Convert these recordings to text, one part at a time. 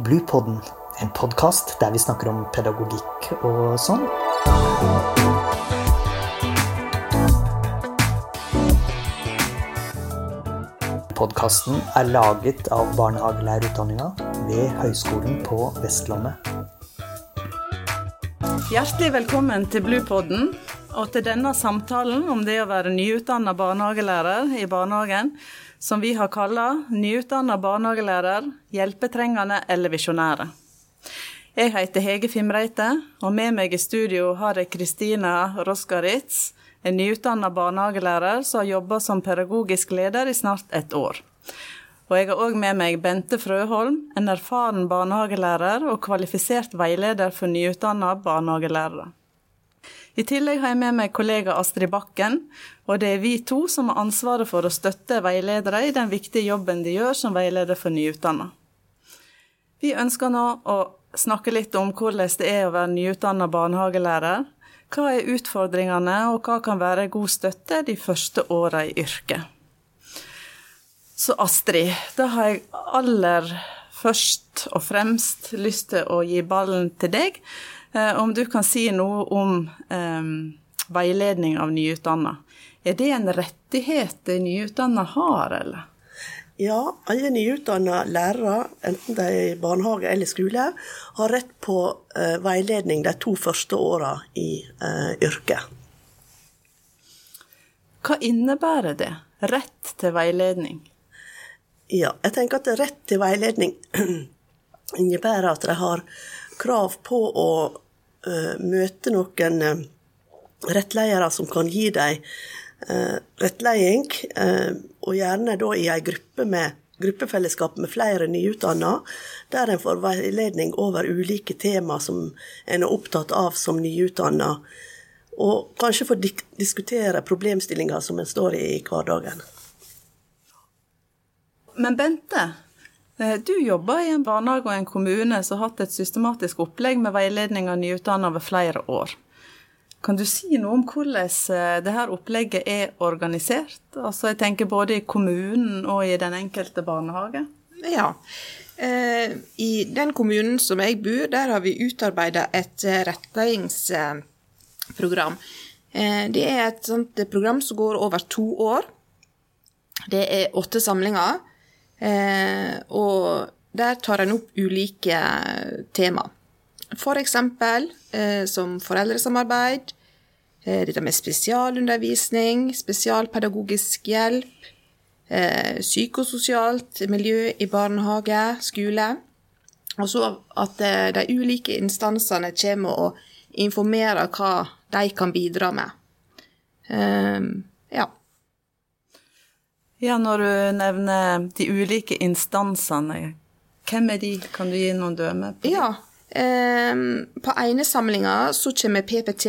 Bluepodden, en podkast der vi snakker om pedagogikk og sånn. Podkasten er laget av barnehagelærerutdanninga ved Høgskolen på Vestlandet. Hjertelig velkommen til Bluepodden og til denne samtalen om det å være nyutdanna barnehagelærer i barnehagen, som vi har kalla 'Nyutdanna barnehagelærer hjelpetrengende eller visjonære'. Jeg heter Hege Fimreite, og med meg i studio har jeg Kristina Roskaritz, en nyutdanna barnehagelærer som har jobba som pedagogisk leder i snart et år. Og jeg har òg med meg Bente Frøholm, en erfaren barnehagelærer og kvalifisert veileder for nyutdanna barnehagelærere. I tillegg har jeg med meg kollega Astrid Bakken, og det er vi to som har ansvaret for å støtte veiledere i den viktige jobben de gjør som veileder for nyutdanna. Vi ønsker nå å snakke litt om hvordan det er å være nyutdanna barnehagelærer. Hva er utfordringene, og hva kan være god støtte de første åra i yrket? Så Astrid, da har jeg aller først og fremst lyst til å gi ballen til deg. Om du kan si noe om um, veiledning av nyutdanna. Er det en rettighet de nyutdanna har, eller? Ja, alle nyutdanna lærere, enten de er i barnehage eller skole, har rett på uh, veiledning de to første åra i uh, yrket. Hva innebærer det? Rett til veiledning? Ja, jeg tenker at rett til veiledning innebærer at de har krav på å uh, møte noen uh, rettledere som kan gi dem uh, rettledning, og gjerne da i ei gruppe med gruppefellesskap med flere nyutdanna, der en får veiledning over ulike tema som en er opptatt av som nyutdanna, og kanskje få diskutere problemstillinger som en står i i hverdagen. Men Bente, du jobber i en barnehage og en kommune som har hatt et systematisk opplegg med veiledning av nyutdannede over flere år. Kan du si noe om hvordan dette opplegget er organisert? Altså jeg tenker både i kommunen og i den enkelte barnehage. Ja. I den kommunen som jeg bor, der har vi utarbeida et rettledningsprogram. Det er et program som går over to år. Det er åtte samlinger. Og der tar en opp ulike tema. F.eks. Eh, som foreldresamarbeid, eh, dette med spesialundervisning, spesialpedagogisk hjelp, eh, psykososialt miljø i barnehage, skole. Og så at de ulike instansene kommer og informerer hva de kan bidra med. ja. Ja, når du nevner de ulike instansene, hvem er de? Kan du gi noen dømme på? Ja, på ene samlinga så kommer PPT.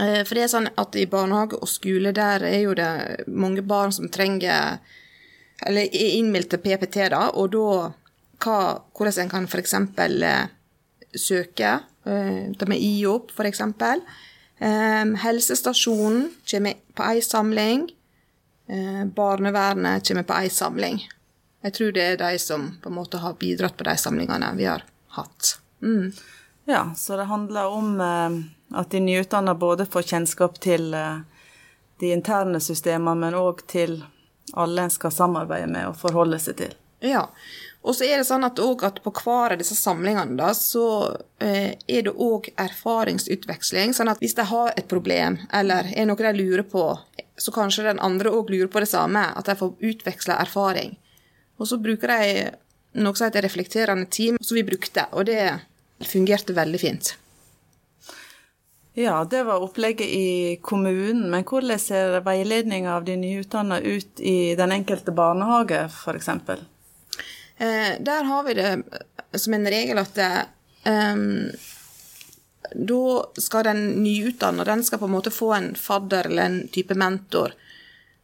For det er sånn at i barnehage og skole der er jo det mange barn som trenger Eller er innmeldt til PPT, da, og da hva, hvordan en kan f.eks. søke. Det med IOP, f.eks. Helsestasjonen kommer på ei samling. Barnevernet kommer på én samling. Jeg tror det er de som på en måte har bidratt på de samlingene vi har hatt. Mm. Ja, så det handler om eh, at de nyutdanna både får kjennskap til eh, de interne systemene, men òg til alle en skal samarbeide med og forholde seg til. Ja, og så er det sånn at, at på hver av disse samlingene da, så eh, er det òg erfaringsutveksling. Sånn at hvis de har et problem, eller er noe de lurer på, så kanskje den andre òg lurer på det samme. At de får utveksla erfaring. Og så bruker de noe som heter reflekterende team, som vi brukte, og det fungerte veldig fint. Ja, det var opplegget i kommunen, men hvordan ser veiledninga av de nyutdanna ut i den enkelte barnehage, f.eks.? Eh, der har vi det som en regel at um, da skal den nyutdanna den skal på en måte få en fadder eller en type mentor,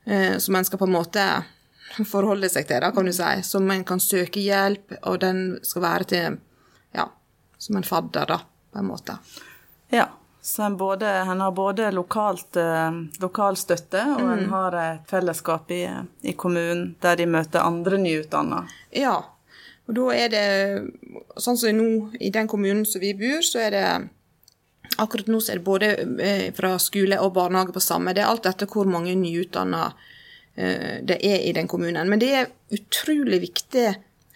eh, som en skal på en måte forholde seg til, da, kan du si. Som en kan søke hjelp, og den skal være til ja, som en fadder, da, på en måte. Ja, så en, både, en har både lokalt, eh, lokal støtte, og mm. en har et fellesskap i, i, kommunen der de møter andre nyutdanna. Ja, Og da er det Sånn som nå, i den kommunen som vi bor, så er det Akkurat nå er det både eh, fra skole og barnehage på samme. Det er alt etter hvor mange nyutdanna eh, det er i den kommunen. Men det er utrolig viktig,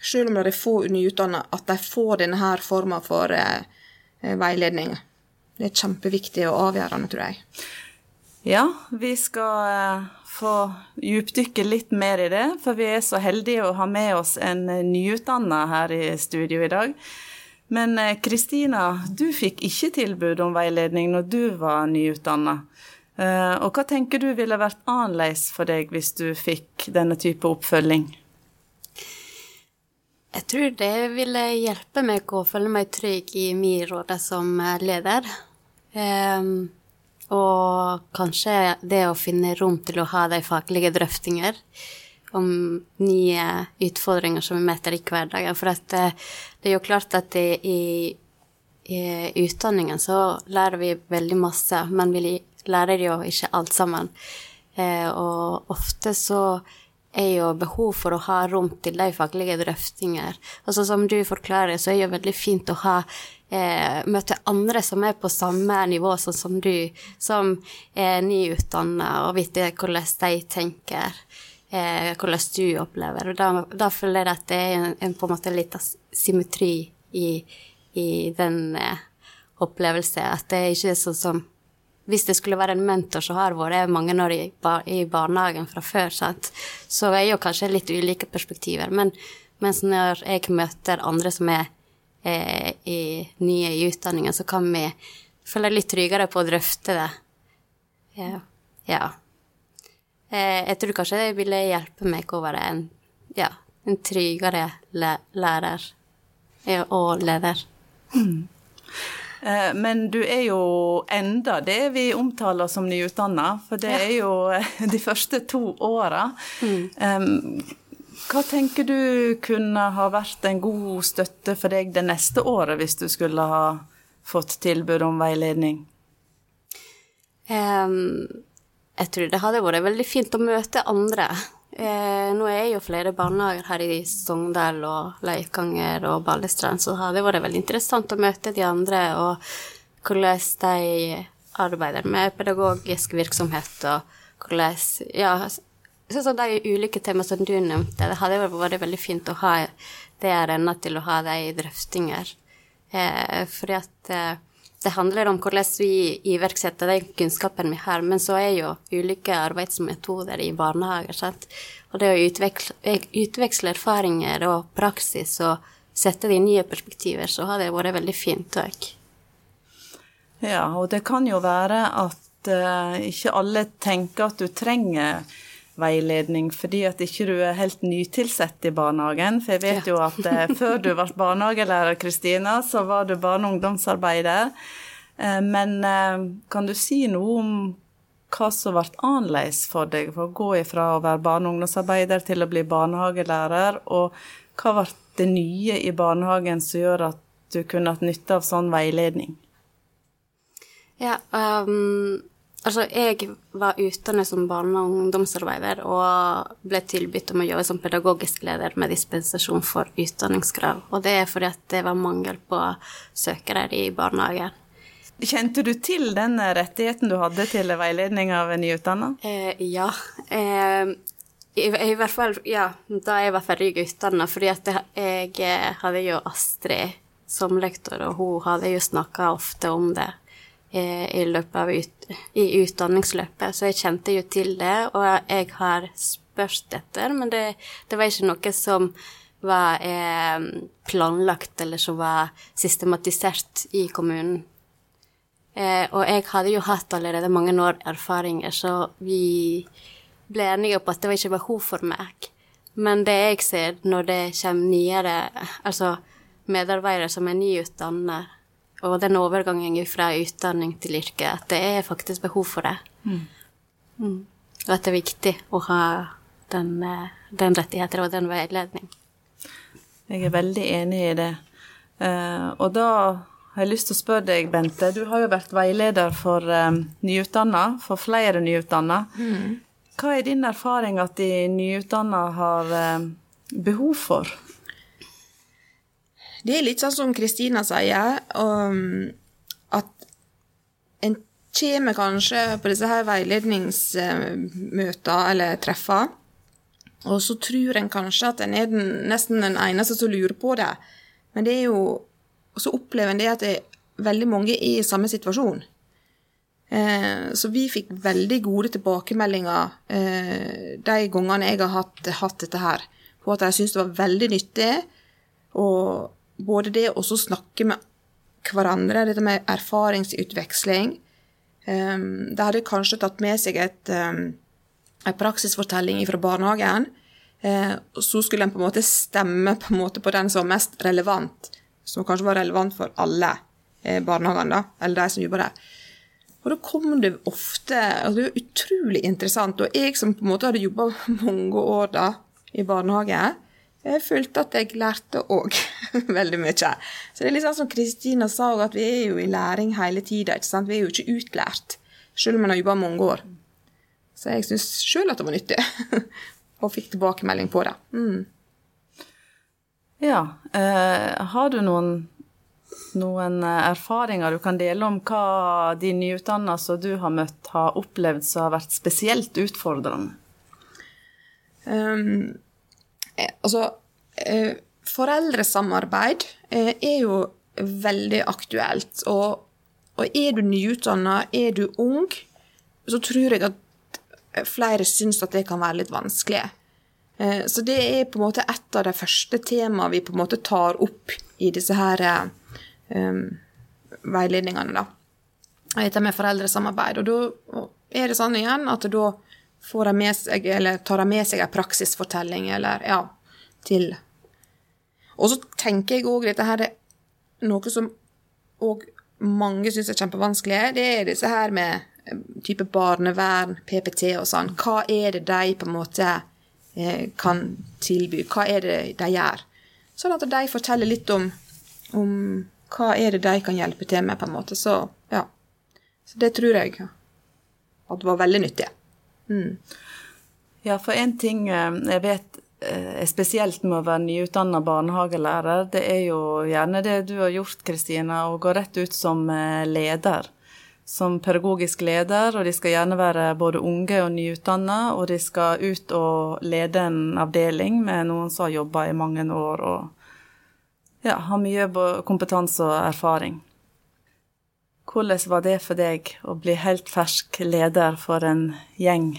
selv om det er få nyutdanna, at de får denne her forma for eh, veiledning. Det er kjempeviktig og avgjørende, tror jeg. Ja, vi skal få djupdykke litt mer i det, for vi er så heldige å ha med oss en nyutdanna her i studio i dag. Men eh, Kristina, du fikk ikke tilbud om veiledning når du var nyutdanna. Eh, og hva tenker du ville vært annerledes for deg hvis du fikk denne type oppfølging? Jeg tror det ville hjelpe meg å føle meg trygg i min rolle som leder. Um, og kanskje det å finne rom til å ha de faglige drøftinger om nye utfordringer som vi møter i hverdagen. For at eh, det, er jo klart at det, i, i, utdanningen så lærer vi veldig masse, men vi lærer jo ikke alt sammen. Eh, og ofte så er jo behov for å ha rom til de faglige drøftinger. Altså Som du forklarer, så er det jo veldig fint å ha eh, møte andre som er på samme nivå sånn som du, som er nyutdanna, og vite hvordan de tenker eh, hvordan du opplever. Og da, da, føler jeg at det er en, en på en måte liten symmetri i, i den eh, opplevelsen. At det er ikke sånn som hvis det skulle være en mentor som har vært mange år i, i barnehagen fra før, sant? så er jo kanskje litt ulike perspektiver. Men mens når jeg møter andre som er eh, i, nye i utdanningen, så kan vi føle litt tryggere på å drøfte det. Ja. ja. Eh, jeg tror kanskje det ville hjelpe meg å være en, ja, en tryggere lærer og leder. Mm. Men du er jo enda det vi omtaler som nyutdanna, for det er jo de første to åra. Mm. Hva tenker du kunne ha vært en god støtte for deg det neste året, hvis du skulle ha fått tilbud om veiledning? Um, jeg tror det hadde vært veldig fint å møte andre. Eh, nå er jo flere barnehager her i Sogndal og Leikanger og Balestrand, så det hadde vært veldig interessant å møte de andre og hvordan de arbeider med pedagogisk virksomhet og hvordan Ja, sånn som de ulike temaene som du nevnte. Det hadde vært veldig fint å ha det arena til å ha de drøftinger. Eh, fordi at eh, det handler om hvordan vi iverksetter den kunnskapen vi har, men så er jo ulike arbeidsmetoder i barnehager. Sant? Og det å utveksle, utveksle erfaringer og praksis og sette det i nye perspektiver, så har det vært veldig fint òg. Ja, og det kan jo være at uh, ikke alle tenker at du trenger veiledning fordi at ikke du er helt nytilsett i barnehagen. For jeg vet jo at eh, før du ble barnehagelærer, Kristina, så var du barne- og ungdomsarbeider. Eh, men eh, kan du si noe om hva som ble annerledes for deg for å gå ifra å være barne- og ungdomsarbeider til å bli barnehagelærer, og hva ble det nye i barnehagen som gjør at du kunne hatt nytte av sånn veiledning? Ja, um Altså, jeg var utdannet som barne- og ungdomsarbeider og ble tilbudt om å jobbe som pedagogisk leder med dispensasjon for utdanningskrav. Og det er fordi at det var mangel på søkere i barnehagen. Kjente du til den rettigheten du hadde til veiledning av nyutdanna? Eh, ja. Eh, i, i, hvert fall ja, da jeg var ferdig utdanna, fordi at jeg eh, hadde jo Astrid som lektor, og hun hadde jo snakka ofte om det i løpet av ut, i utdanningsløpet, så jeg kjente jo til det, og jeg har spørst etter, men det, det var ikke noe som var eh, planlagt eller som var systematisert i kommunen. Eh, og jeg hadde jo hatt allerede mange år erfaringer, så vi ble enige på at det var ikke behov for meg. Men det jeg ser når det kommer nyere, altså medarbeidere som er nyutdannet, og den overgangen fra utdanning til yrke, at det er faktisk behov for det. Mm. Mm. Og at det er viktig å ha den, eh, den rettigheten og den veiledning. Jeg er veldig enig i det. Uh, og da har jeg lyst til å spørre deg, Bente. Du har jo vært veileder for um, nyutdanna, for flere nyutdanna. Mm. Hva er din erfaring at de nyutdanna har um, behov for? Det er litt sånn som Kristina sier, um, at en kommer kanskje på disse her veiledningsmøter eller treffer, og så tror en kanskje at en er den, nesten den eneste som lurer på det. Men det er jo så opplever en det at det er veldig mange i samme situasjon. Eh, så vi fikk veldig gode tilbakemeldinger eh, de gangene jeg har hatt, hatt dette her, på at jeg syntes det var veldig nyttig. Og både det å snakke med hverandre, dette med erfaringsutveksling um, De hadde kanskje tatt med seg et, um, en praksisfortelling fra barnehagen. Uh, så skulle en på en måte stemme på, måte på den som var mest relevant, som kanskje var relevant for alle uh, barnehagene, eller de som jobber der. Og da kom det ofte altså Det var utrolig interessant. Og jeg som på en måte hadde jobba mange år da i barnehage, jeg følte at jeg lærte òg veldig mye. Så det er litt sånn som Kristina sa, at vi er jo i læring hele tida. Vi er jo ikke utlært, selv om en har jobba mange år. Så jeg syns sjøl at det var nyttig, og fikk tilbakemelding på det. Mm. Ja. Eh, har du noen, noen erfaringer du kan dele om hva de nyutdanna som du har møtt, har opplevd som har vært spesielt utfordrende? Um, Eh, altså, eh, foreldresamarbeid eh, er jo veldig aktuelt. Og, og er du nyutdanna, er du ung, så tror jeg at flere syns at det kan være litt vanskelig. Så det er på en måte et av de første temaene vi på en måte tar opp i disse her um, veiledningene, da. Dette med foreldresamarbeid. Og da er det sånn igjen at da får de med seg, eller tar de med seg en praksisfortelling, eller ja, til Og så tenker jeg òg dette her er noe som òg mange syns er kjempevanskelig, det er disse her med eh, type barnevern, PPT og sånn. Hva er det de på en måte eh, kan tilby? Hva er det de gjør? Sånn at de forteller litt om, om hva er det de kan hjelpe til med, på en måte. Så ja. Så det tror jeg at var veldig nyttig. Mm. Ja, for en ting eh, jeg vet er spesielt med å være nyutdanna barnehagelærer, det er jo gjerne det du har gjort, Kristina, å gå rett ut som eh, leder. Som pedagogisk leder, og de skal gjerne være både unge og nyutdanna, og de skal ut og lede en avdeling med noen som har jobba i mange år og ja, har mye kompetanse og erfaring. Hvordan var det for deg å bli helt fersk leder for en gjeng?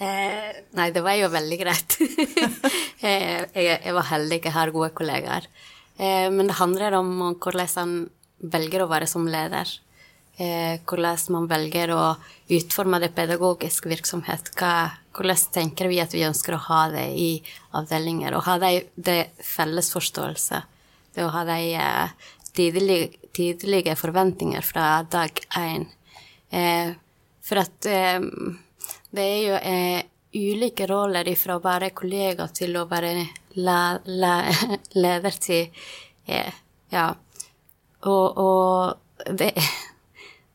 Eh, nei, det var jo veldig greit. eh, jeg, jeg, var heldig, jeg har gode kollegaer. Eh, men det handler om hvordan man velger å være som leder. Eh, hvordan man velger å utforme det pedagogisk virksomhet. Hva, hvordan tenker vi at vi ønsker å ha det i avdelinger? Og ha det, det felles forståelse. Det å ha de eh, tydelige, forventninger fra dag én. Eh, for at det er jo eh, ulike roller fra å være kollega til å være la, la, leder til eh, Ja. Og, og det,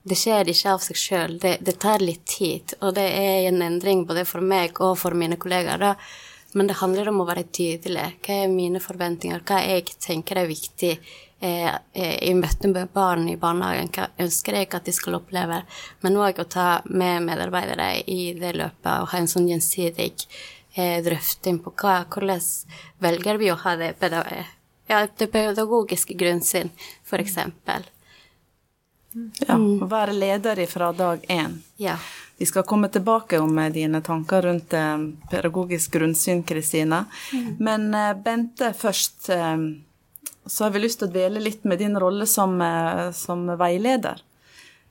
det, skjer ikke av seg sjøl. Det, det, tar litt tid. Og det er en endring både for meg og for mine kollegaer. da. Men det handler om å være tydelig. Hva er mine forventninger? Hva jeg tenker er viktig? Eh, eh, i møte med barn i barnehagen, hva ønsker jeg at de skal oppleve, men òg å ta med medarbeidere i det løpet og ha en sånn gjensidig eh, drøfting på hva, hvordan velger vi å ha det, ja, det pedagogiske grunnsyn, f.eks. Ja, å være leder fra dag én. Ja. Vi skal komme tilbake om dine tanker rundt pedagogisk grunnsyn, Kristina. Mm. Men Bente først så har vi lyst til å dvele litt med din rolle som, eh, som veileder.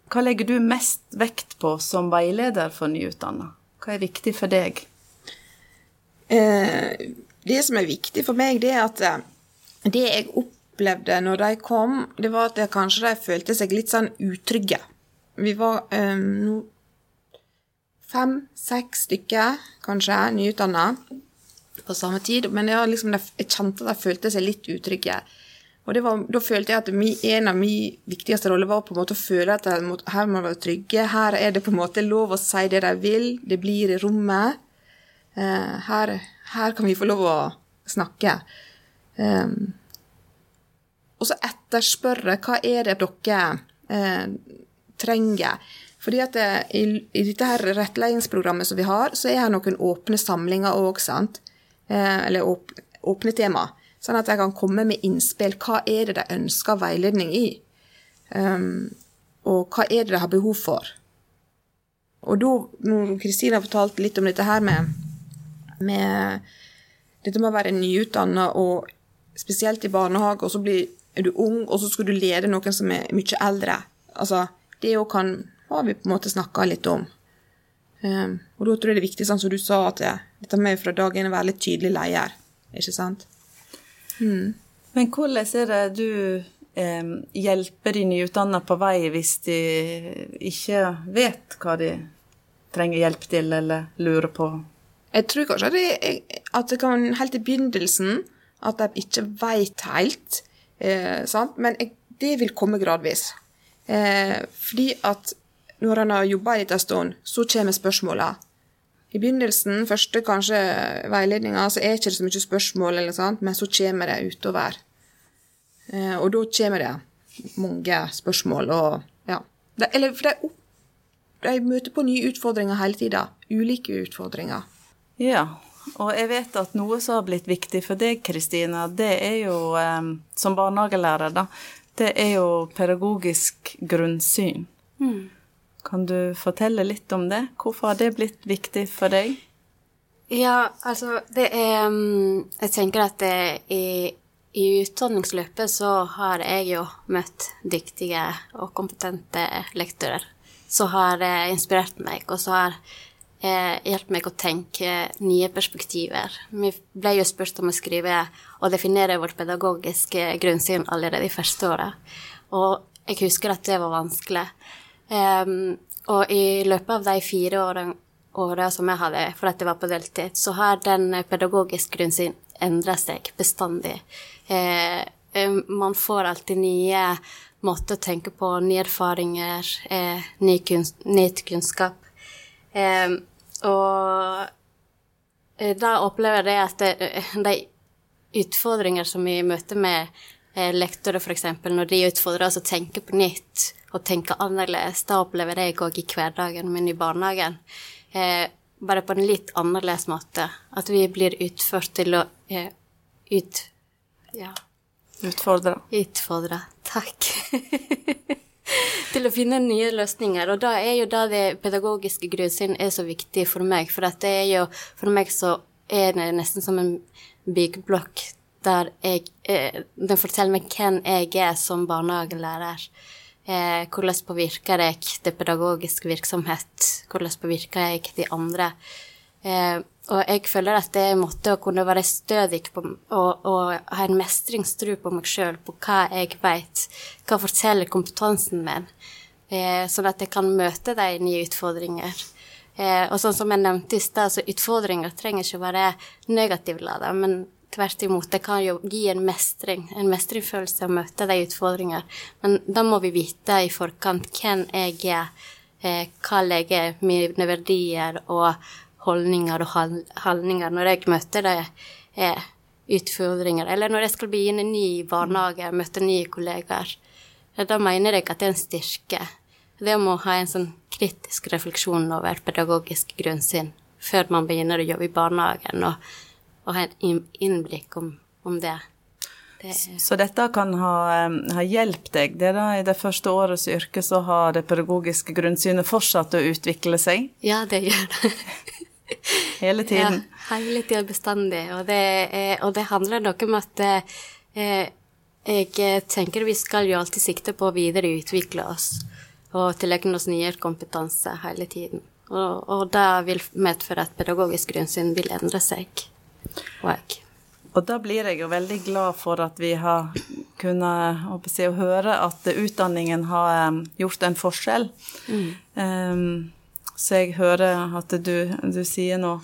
Hva legger du mest vekt på som veileder for nyutdanna? Hva er viktig for deg? Eh, det som er viktig for meg, det er at eh, det jeg opplevde når de kom, det var at kanskje de følte seg litt sånn utrygge. Vi var um, fem-seks stykker, kanskje, nyutdanna på samme tid. Men jeg, liksom, jeg kjente at de følte seg litt utrygge. Og var, da følte jeg at mi, en av mine viktigste roller var på en måte å føle at må, her må være trygge. Her er det på en måte lov å si det de vil. Det blir i rommet. Uh, her, her, kan vi få lov å snakke. Um, og så etterspørre hva er det dere eh, trenger. Fordi at det, i, i, dette her rettledningsprogrammet som vi har, så er det noen åpne samlinger òg. Eh, eller åp, åpne tema. Sånn at jeg kan komme med innspill. Hva er det de ønsker veiledning i? Um, og hva er det de har behov for? Og da, når Kristina fortalte litt om dette her med, med dette med å være nyutdanna, og spesielt i barnehage, og så blir, er du ung, og så skal du lede noen som er mye eldre. Altså, det òg kan har vi på en måte snakka litt om. Um, og da tror jeg det er viktig, sånn som du sa, at det, dette med fra dag én å være litt tydelig leder. Ikke sant? Mm. Men hvordan er det du um, hjelper de nyutdanna på vei hvis de ikke vet hva de trenger hjelp til, eller lurer på? Jeg tror kanskje det, at det kan helt i begynnelsen at de ikke veit helt, eh, men jeg, det vil komme gradvis. Eh, fordi at når han har jobba en liten stund, så kommer spørsmåla. I begynnelsen, første kanskje veiledninga, så er det ikke så mye spørsmål, sånt, men så kommer det utover. Eh, og da kommer det mange spørsmål og ja. De, eller for de, de møter på nye utfordringer hele tida. Ulike utfordringer. Ja, og jeg vet at noe som har blitt viktig for deg, Kristina, det er jo eh, som barnehagelærer, da, det er jo pedagogisk grunnsyn. Mm. Kan du fortelle litt om det? Hvorfor har det blitt viktig for deg? Ja, altså det er mm, Jeg tenker at det, i, i utdanningsløpet så har jeg jo møtt dyktige og kompetente lektorer som har eh, inspirert meg, og som har eh, hjulpet meg å tenke nye perspektiver. Vi ble jo spurt om å skrive og definere vårt pedagogiske grunnsyn allerede i første året. og jeg husker at det var vanskelig. Um, og i løpet av de fire årene, årene som jeg hadde for at jeg var på deltid, så har den pedagogiske grunnsyn endra seg bestandig. Eh, man får alltid nye måter å tenke på, nye erfaringer, eh, ny, kunst, ny kunnskap. Eh, og eh, da opplever jeg at det, de utfordringer som vi møter med eh, lektorer, f.eks., når de utfordrer oss å tenke på nytt, og tenke annerledes. da opplever jeg òg i hverdagen min i barnehagen. Eh, bare på en litt annerledes måte. At vi blir utført til å eh, ut... Ja. Utfordre. Utfordre. Takk. til å finne nye løsninger. Og da er jo da det pedagogiske grunnsyn er så viktig for meg. For det er jo For meg så er det nesten som en byggeblokk der jeg eh, Den forteller meg hvem jeg er som barnehagelærer. Eh, hvordan påvirker jeg det pedagogiske virksomhet? Hvordan påvirker jeg de andre? Eh, og jeg føler at det er en måte å kunne være stødig på og, og ha en mestringstro på meg sjøl, på hva jeg veit, hva forteller kompetansen min, eh, sånn at jeg kan møte de nye utfordringer. Eh, og sånn som jeg nevnte i stad, så utfordringer trenger ikke å være negativt lada, men Tvert imot, det kan jo gi en mestring, en mestringsfølelse å møte de utfordringer. Men da må vi vite i forkant hvem jeg er, eh, hva er mine verdier og holdninger og handlinger når jeg møter det er utfordringer. Eller når jeg skal begynne ny barnehage, møte nye kollegaer. Da mener jeg at det er en styrke. Det må ha en sånn kritisk refleksjon over pedagogisk grunnsyn før man begynner å jobbe i barnehagen. og og ha et innblikk om, om det. det så dette kan ha, ha hjulpet deg? Det da, I det første årets yrke så har det pedagogiske grunnsynet fortsatt å utvikle seg? Ja, det gjør det. hele tiden? Ja, hele tida bestandig. Og det, og det, handler noe om at eh, jeg tenker vi skal jo alltid sikte på å videreutvikle oss og tilegne oss nye kompetanse hele tiden. Og, og det vil medføre at pedagogisk grunnsyn vil endre seg. Og, og da blir jeg jo veldig glad for at vi har kunnet si, høre at utdanningen har um, gjort en forskjell. Mm. Um, så jeg hører at du, du sier noe.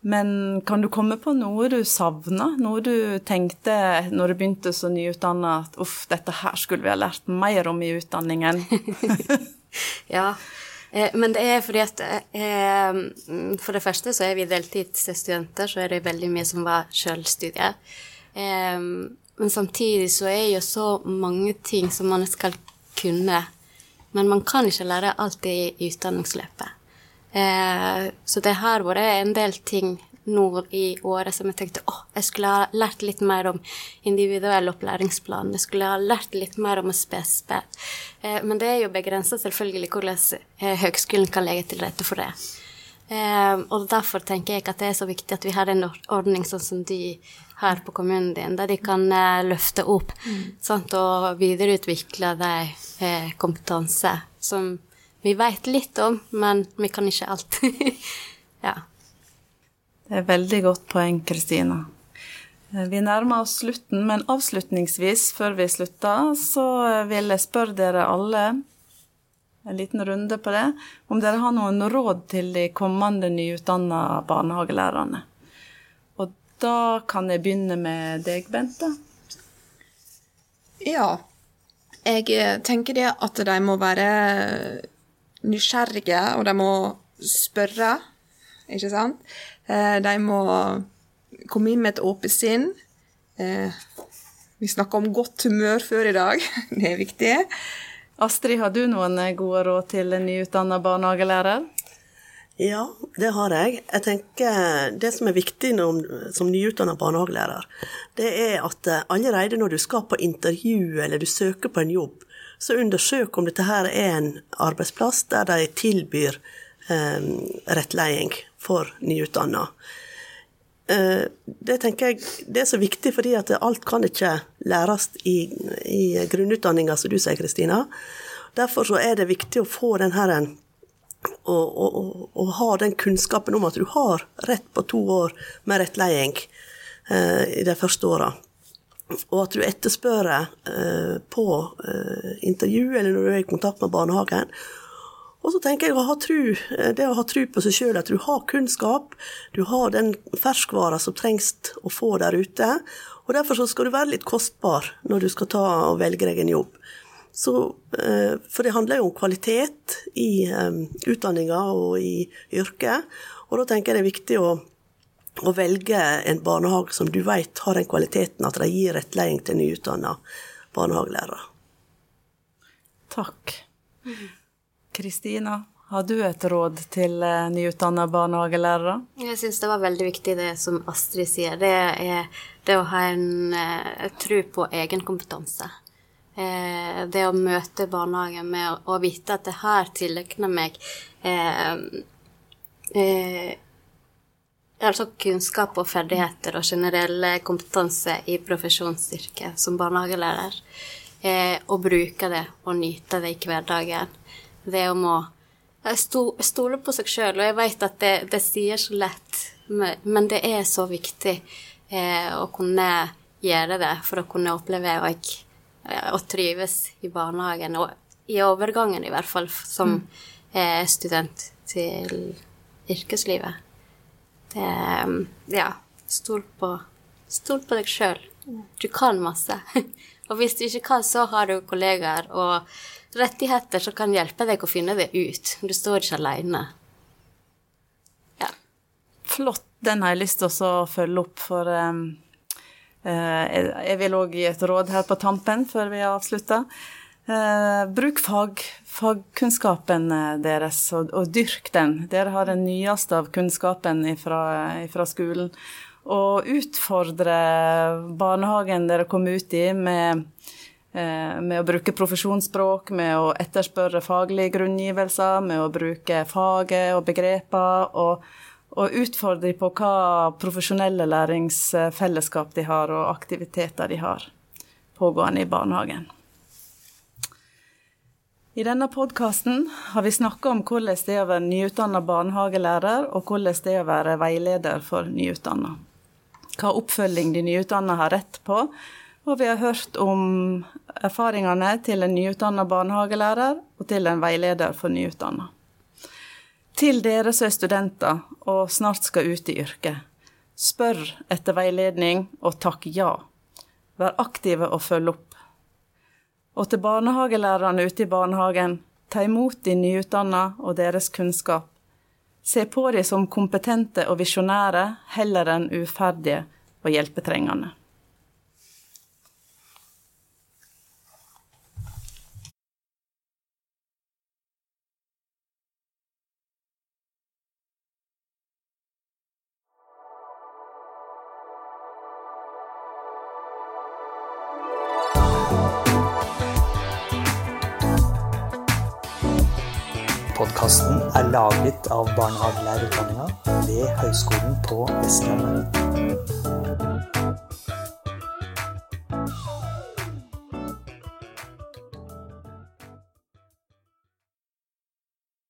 Men kan du komme på noe du savna? Noe du tenkte når du begynte så nyutdanna at uff, dette her skulle vi ha lært mer om i utdanningen? ja, Eh, men det er fordi at eh, For det første så er vi deltidsstudenter, så er det veldig mye som var sjølstudier. Eh, men samtidig så er jo så mange ting som man skal kunne. Men man kan ikke lære alt i utdanningsløpet. Eh, så det har vært en del ting nå i året som jeg tenkte åh, jeg skulle ha lært litt mer om individuell opplæringsplan. Jeg skulle ha lært litt mer om SPSB. Eh, men det er jo begrensa selvfølgelig hvordan eh, høgskolen kan legge til rette for det. Eh, og derfor tenker jeg at det er så viktig at vi har en ordning sånn som de har på kommunen din, der de kan eh, løfte opp mm. sant, og videreutvikle de eh, kompetanse som vi vet litt om, men vi kan ikke alt. ja. Det er veldig godt poeng, Kristina. Eh, vi nærmer oss slutten, men avslutningsvis, før vi slutter, så vil jeg spørre dere alle en liten runde på det, om dere har noen råd til de kommende nyutdanna barnehagelærerne. Og da kan jeg begynne med deg, Bente. Ja. Jeg eh, tenker det at de må være nysgjerrige, og de må spørre, ikke sant? Eh, de må komme inn med et åpent sinn. Eh, vi snakka om godt humør før i dag. Det er viktig. Astrid, har du noen gode råd til en nyutdanna barnehagelærer? Ja, det har jeg. Jeg tenker Det som er viktig når, som nyutdanna barnehagelærer, det er at eh, allerede når du skal på intervju eller du søker på en jobb, så undersøk om dette her er en arbeidsplass der de tilbyr eh, rettledning for nyutdanna. Eh, det tenker jeg det er så viktig, fordi at alt kan ikke læres i, i grunnutdanninga, som du sier, Kristina. Derfor så er det viktig å få den her en og, og, og, ha den kunnskapen om at du har rett på to år med rettleding eh, i de første åra. Og at du etterspør eh, på eh, intervju eller når du er i kontakt med barnehagen, og så tenker jeg å ha tru, eh, det å ha tru på seg sjøl, at du har kunnskap, du har den ferskvara som trengs å få der ute. Og derfor så skal du være litt kostbar når du skal ta og velge deg en jobb. Så, eh, for det handler jo om kvalitet i um, utdanninga og i yrket. Og da tenker jeg det er viktig å, å velge en barnehage som du vet har den kvaliteten at de gir rettledning til nyutdanna barnehagelærere. Takk. Kristina, har du et råd til eh, nyutdanna barnehagelærere? Jeg syns det var veldig viktig det som Astrid sier. Det er det å ha en eh, tro på egen kompetanse. Eh, det å møte barnehagen med å, vite at det her tilegner meg altså kunnskap og ferdigheter og generell kompetanse i profesjonsyrket som barnehagelærer. Eh, og bruke det og nyte det i hverdagen det om å stole på seg sjøl. Og jeg vet at det, det sier så lett, men det er så viktig eh, å kunne gjøre det for å kunne oppleve og, å trives i barnehagen, og i overgangen i hvert fall, som mm. eh, student til yrkeslivet. Det Ja, stol på, stol på deg sjøl. Du kan masse. og hvis du ikke kan, så har du kollegaer og rettigheter som kan hjelpe deg å finne det ut. Du står ikke alene. Ja. Flott. Den har jeg lyst til å følge opp, for um, uh, jeg vil òg gi et råd her på tampen før vi avslutter. Uh, bruk fag, fagkunnskapen deres, og, og, dyrk den. Dere har den nyeste av kunnskapen fra skolen. Og utfordre barnehagen dere kom ut i med med å bruke profesjonsspråk, med å etterspørre faglige grunngivelser, med å bruke faget og begreper, og, og utfordre på hva profesjonelle læringsfellesskap de har, og aktiviteter de har pågående i barnehagen. I denne podkasten har vi snakka om hvordan det er å være nyutdanna barnehagelærer, og hvordan det er å være veileder for nyutdanna. Hva oppfølging de nyutdanna har rett på, og vi har hørt om erfaringene til en nyutdanna barnehagelærer og til en veileder for nyutdanna. Til dere som er studenter og snart skal ut i yrket, spør etter veiledning og takk ja. Vær aktive og følg opp. Og til barnehagelærerne ute i barnehagen, ta imot de nyutdanna og deres kunnskap. Se på dem som kompetente og visjonære heller enn uferdige og hjelpetrengende. ett av barnehagelærerutdanninga ved Høgskolen på Vestlandet.